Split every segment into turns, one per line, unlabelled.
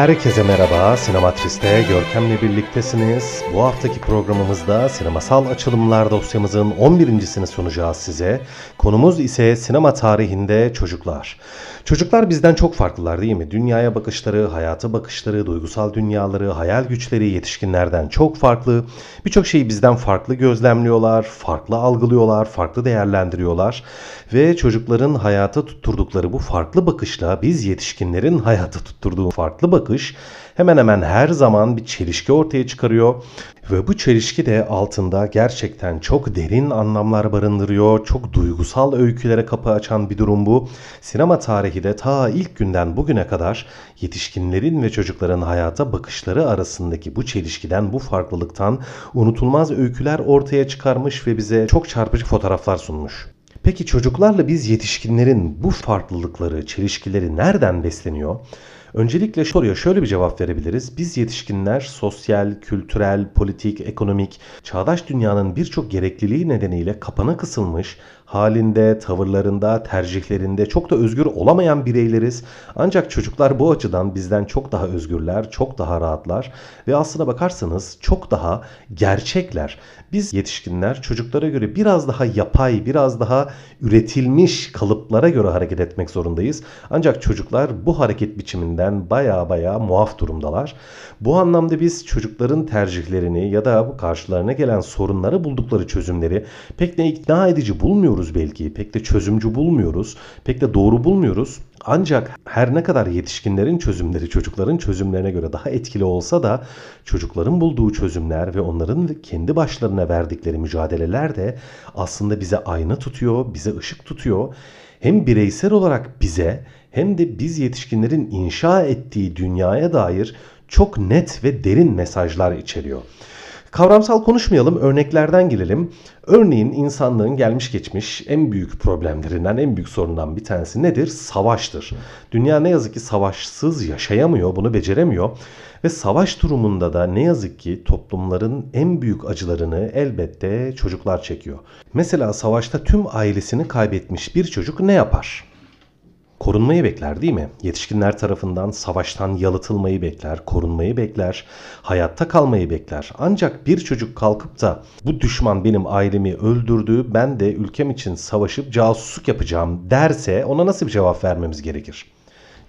Herkese merhaba, Sinematris'te Görkem'le birliktesiniz. Bu haftaki programımızda sinemasal açılımlar dosyamızın 11.sini sunacağız size. Konumuz ise sinema tarihinde çocuklar. Çocuklar bizden çok farklılar değil mi? Dünyaya bakışları, hayata bakışları, duygusal dünyaları, hayal güçleri yetişkinlerden çok farklı. Birçok şeyi bizden farklı gözlemliyorlar, farklı algılıyorlar, farklı değerlendiriyorlar. Ve çocukların hayata tutturdukları bu farklı bakışla biz yetişkinlerin hayata tutturduğu farklı bakış hemen hemen her zaman bir çelişki ortaya çıkarıyor. Ve bu çelişki de altında gerçekten çok derin anlamlar barındırıyor. Çok duygusal öykülere kapı açan bir durum bu. Sinema tarihi de ta ilk günden bugüne kadar yetişkinlerin ve çocukların hayata bakışları arasındaki bu çelişkiden, bu farklılıktan unutulmaz öyküler ortaya çıkarmış ve bize çok çarpıcı fotoğraflar sunmuş. Peki çocuklarla biz yetişkinlerin bu farklılıkları, çelişkileri nereden besleniyor? Öncelikle soruya şöyle bir cevap verebiliriz. Biz yetişkinler sosyal, kültürel, politik, ekonomik, çağdaş dünyanın birçok gerekliliği nedeniyle kapana kısılmış, halinde, tavırlarında, tercihlerinde çok da özgür olamayan bireyleriz. Ancak çocuklar bu açıdan bizden çok daha özgürler, çok daha rahatlar ve aslına bakarsanız çok daha gerçekler. Biz yetişkinler çocuklara göre biraz daha yapay, biraz daha üretilmiş kalıplara göre hareket etmek zorundayız. Ancak çocuklar bu hareket biçiminden baya baya muaf durumdalar. Bu anlamda biz çocukların tercihlerini ya da bu karşılarına gelen sorunları buldukları çözümleri pek de ikna edici bulmuyoruz belki. Pek de çözümcü bulmuyoruz. Pek de doğru bulmuyoruz. Ancak her ne kadar yetişkinlerin çözümleri çocukların çözümlerine göre daha etkili olsa da çocukların bulduğu çözümler ve onların kendi başlarına verdikleri mücadeleler de aslında bize ayna tutuyor, bize ışık tutuyor. Hem bireysel olarak bize hem de biz yetişkinlerin inşa ettiği dünyaya dair çok net ve derin mesajlar içeriyor. Kavramsal konuşmayalım, örneklerden gelelim. Örneğin insanlığın gelmiş geçmiş en büyük problemlerinden, en büyük sorundan bir tanesi nedir? Savaştır. Dünya ne yazık ki savaşsız yaşayamıyor, bunu beceremiyor. Ve savaş durumunda da ne yazık ki toplumların en büyük acılarını elbette çocuklar çekiyor. Mesela savaşta tüm ailesini kaybetmiş bir çocuk ne yapar? Korunmayı bekler değil mi? Yetişkinler tarafından savaştan yalıtılmayı bekler, korunmayı bekler, hayatta kalmayı bekler. Ancak bir çocuk kalkıp da bu düşman benim ailemi öldürdü, ben de ülkem için savaşıp casusluk yapacağım derse ona nasıl bir cevap vermemiz gerekir?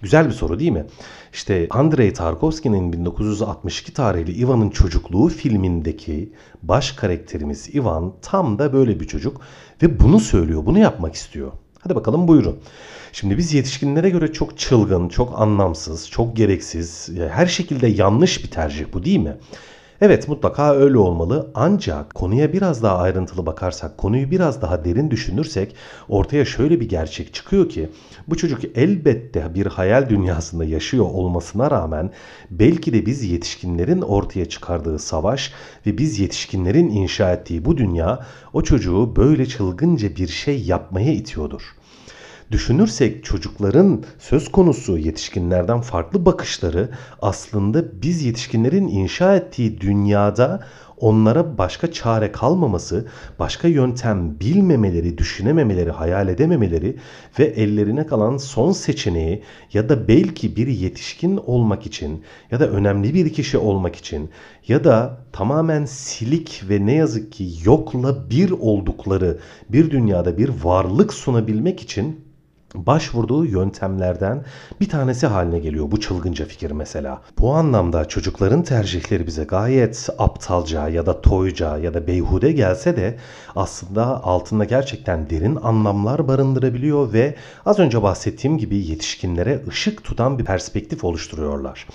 Güzel bir soru değil mi? İşte Andrei Tarkovski'nin 1962 tarihli Ivan'ın Çocukluğu filmindeki baş karakterimiz Ivan tam da böyle bir çocuk ve bunu söylüyor, bunu yapmak istiyor. Hadi bakalım buyurun. Şimdi biz yetişkinlere göre çok çılgın, çok anlamsız, çok gereksiz, her şekilde yanlış bir tercih bu değil mi? Evet mutlaka öyle olmalı. Ancak konuya biraz daha ayrıntılı bakarsak, konuyu biraz daha derin düşünürsek ortaya şöyle bir gerçek çıkıyor ki bu çocuk elbette bir hayal dünyasında yaşıyor olmasına rağmen belki de biz yetişkinlerin ortaya çıkardığı savaş ve biz yetişkinlerin inşa ettiği bu dünya o çocuğu böyle çılgınca bir şey yapmaya itiyordur düşünürsek çocukların söz konusu yetişkinlerden farklı bakışları aslında biz yetişkinlerin inşa ettiği dünyada onlara başka çare kalmaması, başka yöntem bilmemeleri, düşünememeleri, hayal edememeleri ve ellerine kalan son seçeneği ya da belki bir yetişkin olmak için ya da önemli bir kişi olmak için ya da tamamen silik ve ne yazık ki yokla bir oldukları bir dünyada bir varlık sunabilmek için başvurduğu yöntemlerden bir tanesi haline geliyor bu çılgınca fikir mesela. Bu anlamda çocukların tercihleri bize gayet aptalca ya da toyca ya da beyhude gelse de aslında altında gerçekten derin anlamlar barındırabiliyor ve az önce bahsettiğim gibi yetişkinlere ışık tutan bir perspektif oluşturuyorlar.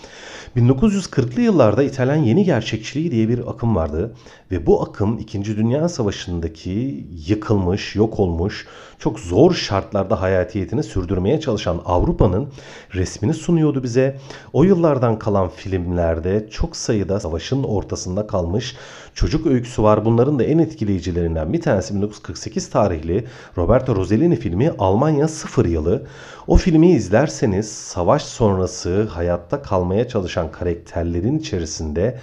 1940'lı yıllarda İtalyan yeni gerçekçiliği diye bir akım vardı ve bu akım 2. Dünya Savaşı'ndaki yıkılmış, yok olmuş, çok zor şartlarda hayatiyeti medeniyetini sürdürmeye çalışan Avrupa'nın resmini sunuyordu bize. O yıllardan kalan filmlerde çok sayıda savaşın ortasında kalmış çocuk öyküsü var. Bunların da en etkileyicilerinden bir tanesi 1948 tarihli Roberto Rossellini filmi Almanya Sıfır Yılı. O filmi izlerseniz savaş sonrası hayatta kalmaya çalışan karakterlerin içerisinde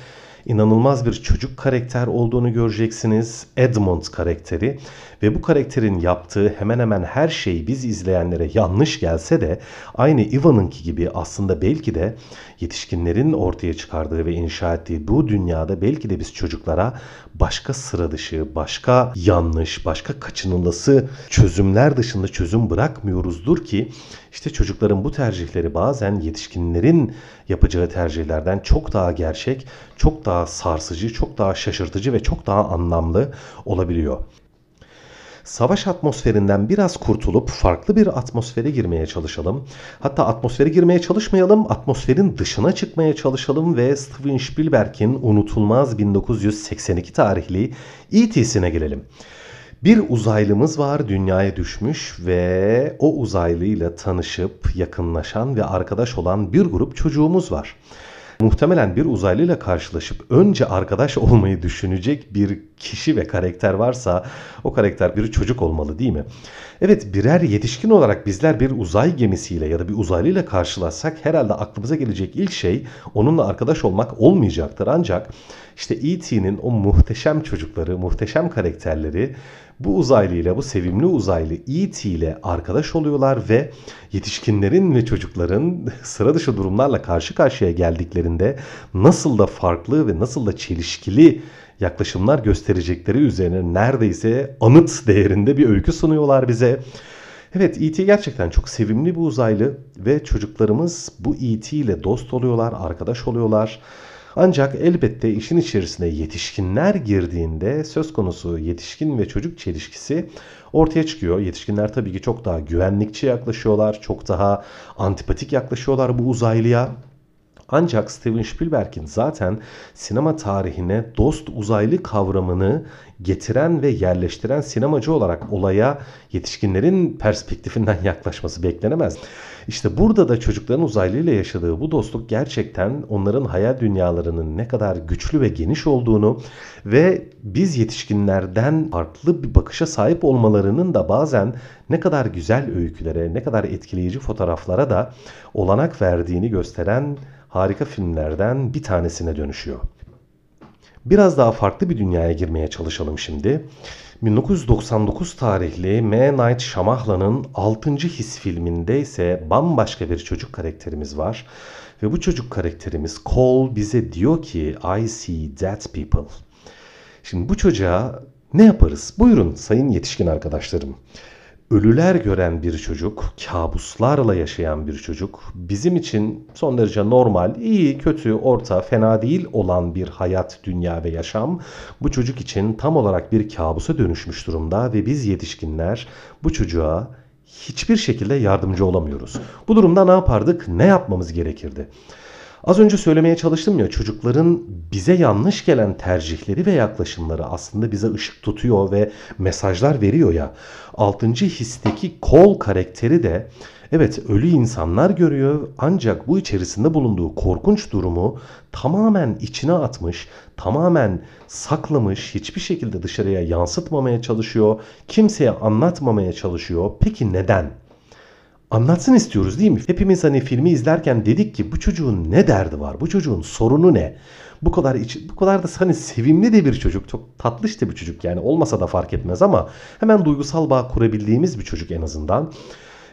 inanılmaz bir çocuk karakter olduğunu göreceksiniz. Edmund karakteri ve bu karakterin yaptığı hemen hemen her şey biz izleyenlere yanlış gelse de aynı Ivan'ınki gibi aslında belki de yetişkinlerin ortaya çıkardığı ve inşa ettiği bu dünyada belki de biz çocuklara başka sıra dışı, başka yanlış, başka kaçınılası çözümler dışında çözüm bırakmıyoruzdur ki işte çocukların bu tercihleri bazen yetişkinlerin yapacağı tercihlerden çok daha gerçek, çok daha sarsıcı, çok daha şaşırtıcı ve çok daha anlamlı olabiliyor savaş atmosferinden biraz kurtulup farklı bir atmosfere girmeye çalışalım. Hatta atmosfere girmeye çalışmayalım, atmosferin dışına çıkmaya çalışalım ve Steven Spielberg'in unutulmaz 1982 tarihli E.T.'sine gelelim. Bir uzaylımız var dünyaya düşmüş ve o uzaylıyla tanışıp yakınlaşan ve arkadaş olan bir grup çocuğumuz var. Muhtemelen bir uzaylıyla karşılaşıp önce arkadaş olmayı düşünecek bir kişi ve karakter varsa o karakter bir çocuk olmalı değil mi? Evet birer yetişkin olarak bizler bir uzay gemisiyle ya da bir uzaylıyla karşılaşsak herhalde aklımıza gelecek ilk şey onunla arkadaş olmak olmayacaktır. Ancak işte E.T.'nin o muhteşem çocukları, muhteşem karakterleri bu uzaylı ile bu sevimli uzaylı E.T. ile arkadaş oluyorlar ve yetişkinlerin ve çocukların sıra dışı durumlarla karşı karşıya geldiklerinde nasıl da farklı ve nasıl da çelişkili yaklaşımlar gösterecekleri üzerine neredeyse anıt değerinde bir öykü sunuyorlar bize. Evet E.T. gerçekten çok sevimli bir uzaylı ve çocuklarımız bu E.T. ile dost oluyorlar, arkadaş oluyorlar. Ancak elbette işin içerisine yetişkinler girdiğinde söz konusu yetişkin ve çocuk çelişkisi ortaya çıkıyor. Yetişkinler tabii ki çok daha güvenlikçi yaklaşıyorlar, çok daha antipatik yaklaşıyorlar bu uzaylıya. Ancak Steven Spielberg'in zaten sinema tarihine dost uzaylı kavramını getiren ve yerleştiren sinemacı olarak olaya yetişkinlerin perspektifinden yaklaşması beklenemez. İşte burada da çocukların uzaylıyla yaşadığı bu dostluk gerçekten onların hayal dünyalarının ne kadar güçlü ve geniş olduğunu ve biz yetişkinlerden farklı bir bakışa sahip olmalarının da bazen ne kadar güzel öykülere, ne kadar etkileyici fotoğraflara da olanak verdiğini gösteren harika filmlerden bir tanesine dönüşüyor. Biraz daha farklı bir dünyaya girmeye çalışalım şimdi. 1999 tarihli M. Night Shyamalan'ın 6. His filminde ise bambaşka bir çocuk karakterimiz var. Ve bu çocuk karakterimiz Cole bize diyor ki I see dead people. Şimdi bu çocuğa ne yaparız? Buyurun sayın yetişkin arkadaşlarım ölüler gören bir çocuk, kabuslarla yaşayan bir çocuk, bizim için son derece normal, iyi, kötü, orta, fena değil olan bir hayat, dünya ve yaşam bu çocuk için tam olarak bir kabusa dönüşmüş durumda ve biz yetişkinler bu çocuğa hiçbir şekilde yardımcı olamıyoruz. Bu durumda ne yapardık? Ne yapmamız gerekirdi? Az önce söylemeye çalıştım ya çocukların bize yanlış gelen tercihleri ve yaklaşımları aslında bize ışık tutuyor ve mesajlar veriyor ya. Altıncı histeki kol karakteri de evet ölü insanlar görüyor ancak bu içerisinde bulunduğu korkunç durumu tamamen içine atmış, tamamen saklamış, hiçbir şekilde dışarıya yansıtmamaya çalışıyor, kimseye anlatmamaya çalışıyor. Peki neden? Anlatsın istiyoruz değil mi? Hepimiz hani filmi izlerken dedik ki bu çocuğun ne derdi var? Bu çocuğun sorunu ne? Bu kadar iç, bu kadar da hani sevimli de bir çocuk. Çok tatlı işte bir çocuk yani olmasa da fark etmez ama hemen duygusal bağ kurabildiğimiz bir çocuk en azından.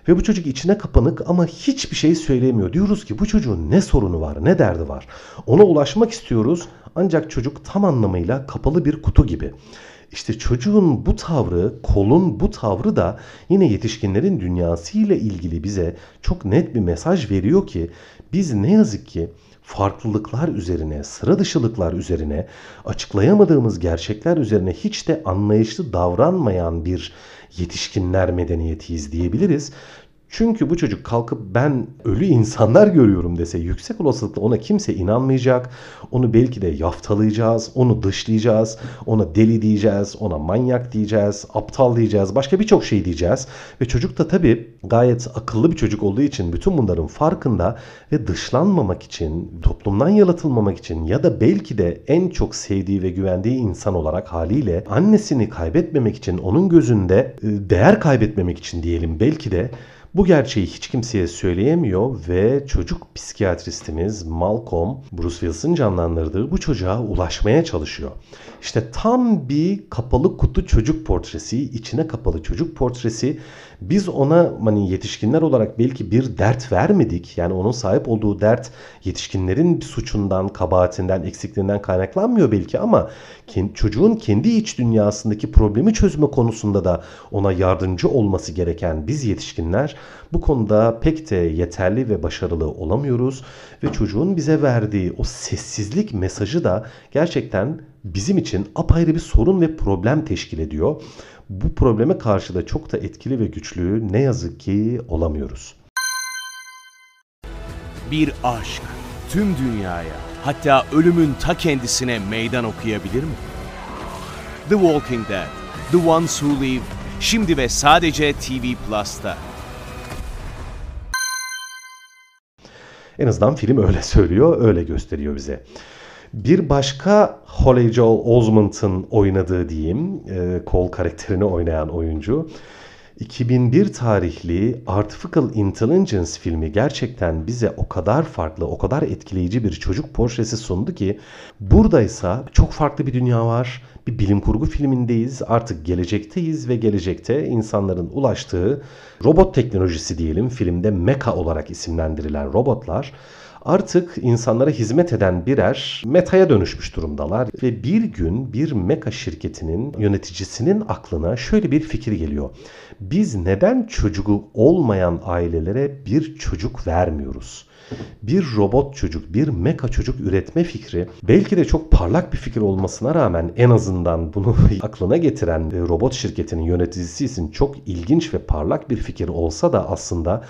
Ve bu çocuk içine kapanık ama hiçbir şey söylemiyor. Diyoruz ki bu çocuğun ne sorunu var, ne derdi var? Ona ulaşmak istiyoruz ancak çocuk tam anlamıyla kapalı bir kutu gibi. İşte çocuğun bu tavrı, kolun bu tavrı da yine yetişkinlerin dünyasıyla ilgili bize çok net bir mesaj veriyor ki biz ne yazık ki farklılıklar üzerine, sıra dışılıklar üzerine, açıklayamadığımız gerçekler üzerine hiç de anlayışlı davranmayan bir yetişkinler medeniyetiyiz diyebiliriz. Çünkü bu çocuk kalkıp ben ölü insanlar görüyorum dese yüksek olasılıkla ona kimse inanmayacak. Onu belki de yaftalayacağız, onu dışlayacağız, ona deli diyeceğiz, ona manyak diyeceğiz, aptal diyeceğiz, başka birçok şey diyeceğiz. Ve çocuk da tabii gayet akıllı bir çocuk olduğu için bütün bunların farkında ve dışlanmamak için, toplumdan yalıtılmamak için ya da belki de en çok sevdiği ve güvendiği insan olarak haliyle annesini kaybetmemek için, onun gözünde e, değer kaybetmemek için diyelim belki de bu gerçeği hiç kimseye söyleyemiyor ve çocuk psikiyatristimiz Malcolm, Bruce Willis'in canlandırdığı bu çocuğa ulaşmaya çalışıyor. İşte tam bir kapalı kutu çocuk portresi, içine kapalı çocuk portresi. Biz ona hani yetişkinler olarak belki bir dert vermedik. Yani onun sahip olduğu dert yetişkinlerin bir suçundan, kabahatinden, eksikliğinden kaynaklanmıyor belki ama çocuğun kendi iç dünyasındaki problemi çözme konusunda da ona yardımcı olması gereken biz yetişkinler bu konuda pek de yeterli ve başarılı olamıyoruz ve çocuğun bize verdiği o sessizlik mesajı da gerçekten bizim için apayrı bir sorun ve problem teşkil ediyor. Bu probleme karşı da çok da etkili ve güçlü ne yazık ki olamıyoruz.
Bir aşk tüm dünyaya hatta ölümün ta kendisine meydan okuyabilir mi? The Walking Dead, The Ones Who Live, şimdi ve sadece TV Plus'ta.
En azından film öyle söylüyor, öyle gösteriyor bize. Bir başka Holly Joel Osment'ın oynadığı diyeyim, e, Cole karakterini oynayan oyuncu. 2001 tarihli Artificial Intelligence filmi gerçekten bize o kadar farklı, o kadar etkileyici bir çocuk portresi sundu ki buradaysa çok farklı bir dünya var. Bir bilim kurgu filmindeyiz. Artık gelecekteyiz ve gelecekte insanların ulaştığı robot teknolojisi diyelim filmde mecha olarak isimlendirilen robotlar artık insanlara hizmet eden birer metaya dönüşmüş durumdalar. Ve bir gün bir meka şirketinin yöneticisinin aklına şöyle bir fikir geliyor. Biz neden çocuğu olmayan ailelere bir çocuk vermiyoruz? bir robot çocuk, bir meka çocuk üretme fikri belki de çok parlak bir fikir olmasına rağmen en azından bunu aklına getiren robot şirketinin yöneticisi için çok ilginç ve parlak bir fikir olsa da aslında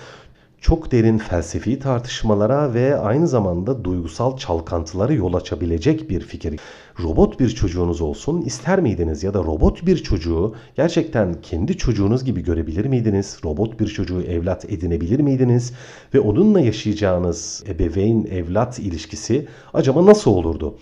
çok derin felsefi tartışmalara ve aynı zamanda duygusal çalkantılara yol açabilecek bir fikir. Robot bir çocuğunuz olsun ister miydiniz ya da robot bir çocuğu gerçekten kendi çocuğunuz gibi görebilir miydiniz? Robot bir çocuğu evlat edinebilir miydiniz? Ve onunla yaşayacağınız ebeveyn evlat ilişkisi acaba nasıl olurdu?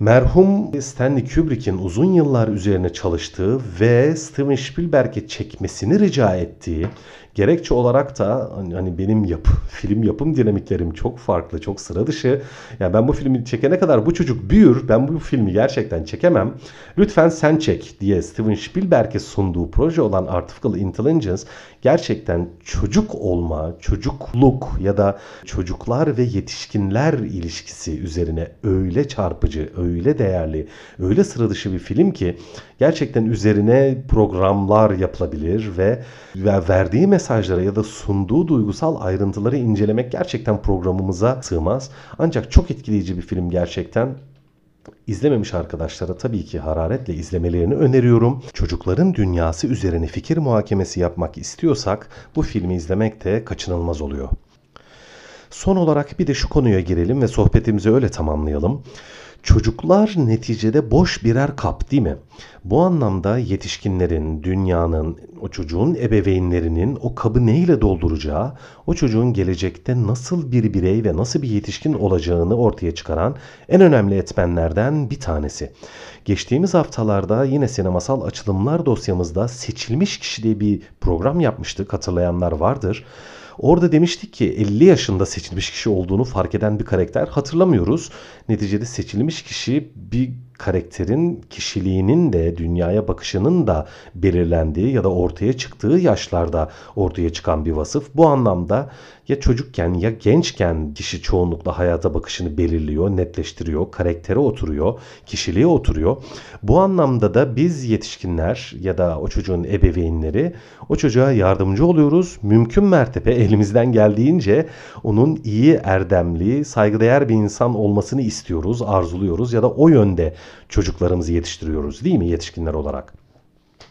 Merhum Stanley Kubrick'in uzun yıllar üzerine çalıştığı ve Steven Spielberg'e çekmesini rica ettiği Gerekçe olarak da hani, hani benim yap, film yapım dinamiklerim çok farklı, çok sıra dışı. Yani ben bu filmi çekene kadar bu çocuk büyür. Ben bu filmi gerçekten çekemem. Lütfen sen çek diye Steven Spielberg'e sunduğu proje olan Artificial Intelligence gerçekten çocuk olma, çocukluk ya da çocuklar ve yetişkinler ilişkisi üzerine öyle çarpıcı, öyle değerli, öyle sıra dışı bir film ki gerçekten üzerine programlar yapılabilir ve, ve verdiği mesajlara ya da sunduğu duygusal ayrıntıları incelemek gerçekten programımıza sığmaz. Ancak çok etkileyici bir film gerçekten. İzlememiş arkadaşlara tabii ki hararetle izlemelerini öneriyorum. Çocukların dünyası üzerine fikir muhakemesi yapmak istiyorsak bu filmi izlemek de kaçınılmaz oluyor. Son olarak bir de şu konuya girelim ve sohbetimizi öyle tamamlayalım. Çocuklar neticede boş birer kap değil mi? Bu anlamda yetişkinlerin, dünyanın, o çocuğun ebeveynlerinin o kabı neyle dolduracağı, o çocuğun gelecekte nasıl bir birey ve nasıl bir yetişkin olacağını ortaya çıkaran en önemli etmenlerden bir tanesi. Geçtiğimiz haftalarda yine sinemasal açılımlar dosyamızda seçilmiş kişi diye bir program yapmıştık hatırlayanlar vardır. Orada demiştik ki 50 yaşında seçilmiş kişi olduğunu fark eden bir karakter hatırlamıyoruz. Neticede seçilmiş kişi bir karakterin kişiliğinin de dünyaya bakışının da belirlendiği ya da ortaya çıktığı yaşlarda ortaya çıkan bir vasıf. Bu anlamda ya çocukken ya gençken kişi çoğunlukla hayata bakışını belirliyor, netleştiriyor, karaktere oturuyor, kişiliğe oturuyor. Bu anlamda da biz yetişkinler ya da o çocuğun ebeveynleri o çocuğa yardımcı oluyoruz. Mümkün mertebe elimizden geldiğince onun iyi, erdemli, saygıdeğer bir insan olmasını istiyoruz, arzuluyoruz ya da o yönde çocuklarımızı yetiştiriyoruz değil mi yetişkinler olarak?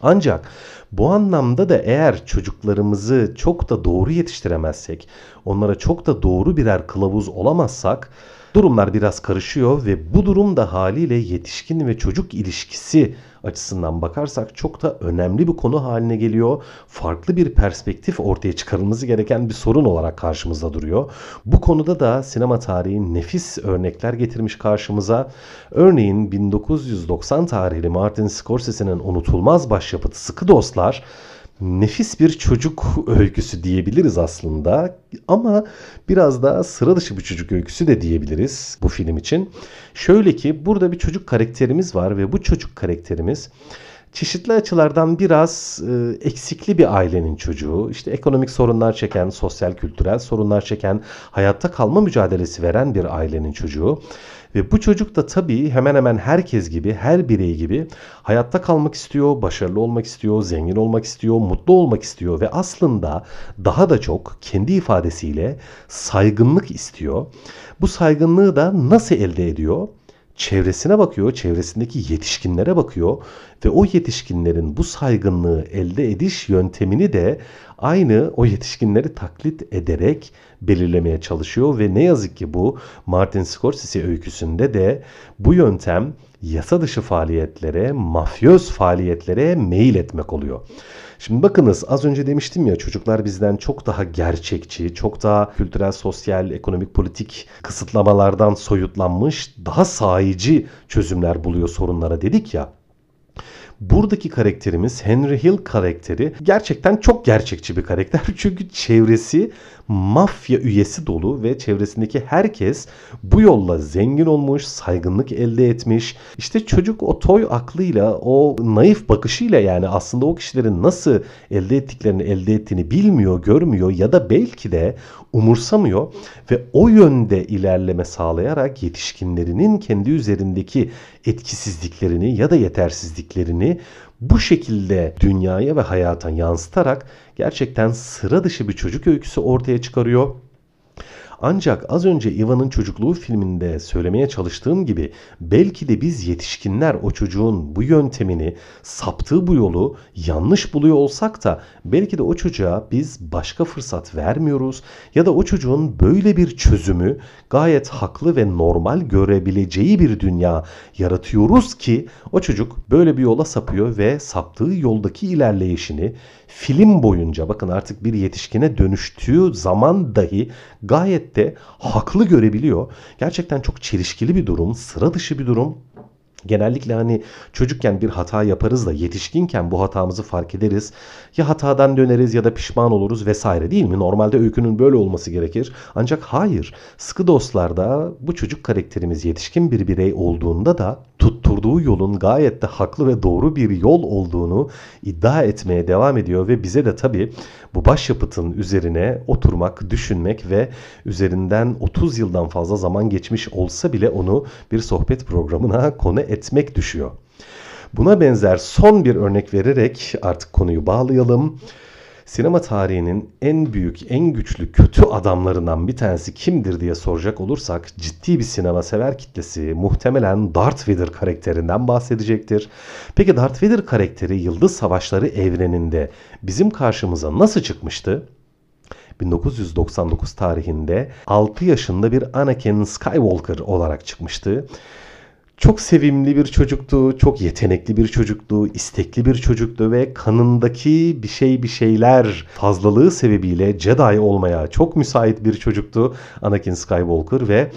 Ancak bu anlamda da eğer çocuklarımızı çok da doğru yetiştiremezsek, onlara çok da doğru birer kılavuz olamazsak durumlar biraz karışıyor ve bu durum da haliyle yetişkin ve çocuk ilişkisi açısından bakarsak çok da önemli bir konu haline geliyor. Farklı bir perspektif ortaya çıkarılması gereken bir sorun olarak karşımızda duruyor. Bu konuda da sinema tarihi nefis örnekler getirmiş karşımıza. Örneğin 1990 tarihli Martin Scorsese'nin unutulmaz başyapıtı Sıkı Dostlar nefis bir çocuk öyküsü diyebiliriz aslında. Ama biraz da sıra dışı bir çocuk öyküsü de diyebiliriz bu film için. Şöyle ki burada bir çocuk karakterimiz var ve bu çocuk karakterimiz çeşitli açılardan biraz e, eksikli bir ailenin çocuğu. İşte ekonomik sorunlar çeken, sosyal kültürel sorunlar çeken, hayatta kalma mücadelesi veren bir ailenin çocuğu. Ve bu çocuk da tabii hemen hemen herkes gibi, her birey gibi hayatta kalmak istiyor, başarılı olmak istiyor, zengin olmak istiyor, mutlu olmak istiyor ve aslında daha da çok kendi ifadesiyle saygınlık istiyor. Bu saygınlığı da nasıl elde ediyor? Çevresine bakıyor, çevresindeki yetişkinlere bakıyor ve o yetişkinlerin bu saygınlığı elde ediş yöntemini de aynı o yetişkinleri taklit ederek belirlemeye çalışıyor ve ne yazık ki bu Martin Scorsese öyküsünde de bu yöntem yasa dışı faaliyetlere, mafyöz faaliyetlere meyil etmek oluyor. Şimdi bakınız az önce demiştim ya çocuklar bizden çok daha gerçekçi, çok daha kültürel, sosyal, ekonomik, politik kısıtlamalardan soyutlanmış, daha sahici çözümler buluyor sorunlara dedik ya. Buradaki karakterimiz Henry Hill karakteri gerçekten çok gerçekçi bir karakter. Çünkü çevresi mafya üyesi dolu ve çevresindeki herkes bu yolla zengin olmuş, saygınlık elde etmiş. İşte çocuk o toy aklıyla, o naif bakışıyla yani aslında o kişilerin nasıl elde ettiklerini elde ettiğini bilmiyor, görmüyor ya da belki de umursamıyor ve o yönde ilerleme sağlayarak yetişkinlerinin kendi üzerindeki etkisizliklerini ya da yetersizliklerini bu şekilde dünyaya ve hayata yansıtarak gerçekten sıra dışı bir çocuk öyküsü ortaya çıkarıyor. Ancak az önce Ivan'ın çocukluğu filminde söylemeye çalıştığım gibi belki de biz yetişkinler o çocuğun bu yöntemini, saptığı bu yolu yanlış buluyor olsak da belki de o çocuğa biz başka fırsat vermiyoruz ya da o çocuğun böyle bir çözümü gayet haklı ve normal görebileceği bir dünya yaratıyoruz ki o çocuk böyle bir yola sapıyor ve saptığı yoldaki ilerleyişini film boyunca bakın artık bir yetişkine dönüştüğü zaman dahi gayet de haklı görebiliyor. Gerçekten çok çelişkili bir durum, sıra dışı bir durum. Genellikle hani çocukken bir hata yaparız da yetişkinken bu hatamızı fark ederiz. Ya hatadan döneriz ya da pişman oluruz vesaire değil mi? Normalde öykünün böyle olması gerekir. Ancak hayır. Sıkı dostlarda bu çocuk karakterimiz yetişkin bir birey olduğunda da tutturduğu yolun gayet de haklı ve doğru bir yol olduğunu iddia etmeye devam ediyor ve bize de tabii bu başyapıtın üzerine oturmak, düşünmek ve üzerinden 30 yıldan fazla zaman geçmiş olsa bile onu bir sohbet programına konu etmek düşüyor. Buna benzer son bir örnek vererek artık konuyu bağlayalım. Sinema tarihinin en büyük, en güçlü kötü adamlarından bir tanesi kimdir diye soracak olursak ciddi bir sinema sever kitlesi muhtemelen Darth Vader karakterinden bahsedecektir. Peki Darth Vader karakteri Yıldız Savaşları evreninde bizim karşımıza nasıl çıkmıştı? 1999 tarihinde 6 yaşında bir Anakin Skywalker olarak çıkmıştı. Çok sevimli bir çocuktu, çok yetenekli bir çocuktu, istekli bir çocuktu ve kanındaki bir şey bir şeyler fazlalığı sebebiyle Jedi olmaya çok müsait bir çocuktu Anakin Skywalker ve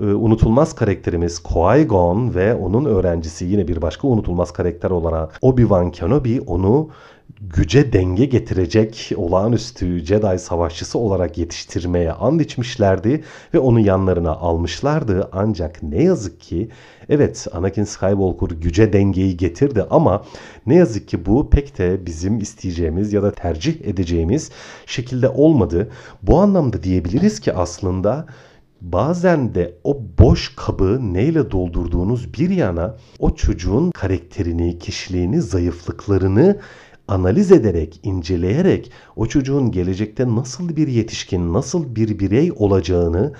e, unutulmaz karakterimiz Qui-Gon ve onun öğrencisi yine bir başka unutulmaz karakter olarak Obi-Wan Kenobi onu güce denge getirecek olağanüstü Jedi savaşçısı olarak yetiştirmeye and içmişlerdi ve onu yanlarına almışlardı. Ancak ne yazık ki evet Anakin Skywalker güce dengeyi getirdi ama ne yazık ki bu pek de bizim isteyeceğimiz ya da tercih edeceğimiz şekilde olmadı. Bu anlamda diyebiliriz ki aslında bazen de o boş kabı neyle doldurduğunuz bir yana o çocuğun karakterini, kişiliğini, zayıflıklarını analiz ederek, inceleyerek o çocuğun gelecekte nasıl bir yetişkin, nasıl bir birey olacağını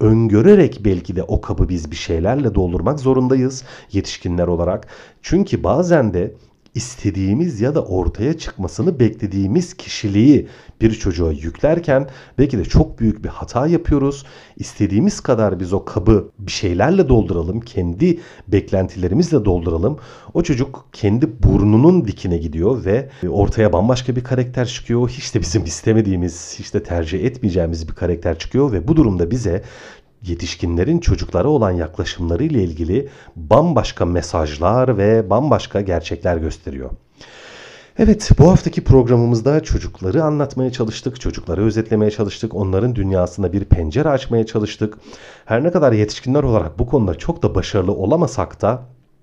öngörerek belki de o kabı biz bir şeylerle doldurmak zorundayız yetişkinler olarak. Çünkü bazen de istediğimiz ya da ortaya çıkmasını beklediğimiz kişiliği bir çocuğa yüklerken belki de çok büyük bir hata yapıyoruz. İstediğimiz kadar biz o kabı bir şeylerle dolduralım, kendi beklentilerimizle dolduralım. O çocuk kendi burnunun dikine gidiyor ve ortaya bambaşka bir karakter çıkıyor. Hiç de bizim istemediğimiz, hiç de tercih etmeyeceğimiz bir karakter çıkıyor ve bu durumda bize yetişkinlerin çocuklara olan yaklaşımları ile ilgili bambaşka mesajlar ve bambaşka gerçekler gösteriyor. Evet, bu haftaki programımızda çocukları anlatmaya çalıştık, çocukları özetlemeye çalıştık, onların dünyasına bir pencere açmaya çalıştık. Her ne kadar yetişkinler olarak bu konuda çok da başarılı olamasak da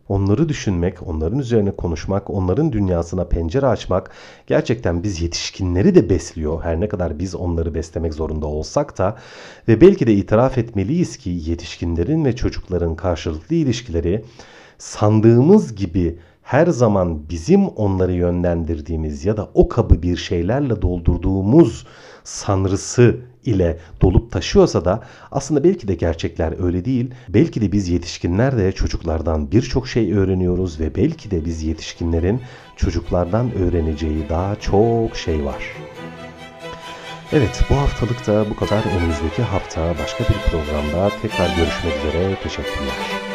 Onları düşünmek, onların üzerine konuşmak, onların dünyasına pencere açmak gerçekten biz yetişkinleri de besliyor. Her ne kadar biz onları beslemek zorunda olsak da ve belki de itiraf etmeliyiz ki yetişkinlerin ve çocukların karşılıklı ilişkileri sandığımız gibi her zaman bizim onları yönlendirdiğimiz ya da o kabı bir şeylerle doldurduğumuz sanrısı ile dolup taşıyorsa da aslında belki de gerçekler öyle değil. Belki de biz yetişkinler de çocuklardan birçok şey öğreniyoruz ve belki de biz yetişkinlerin çocuklardan öğreneceği daha çok şey var. Evet bu haftalık da bu kadar. Önümüzdeki hafta başka bir programda tekrar görüşmek üzere. Teşekkürler.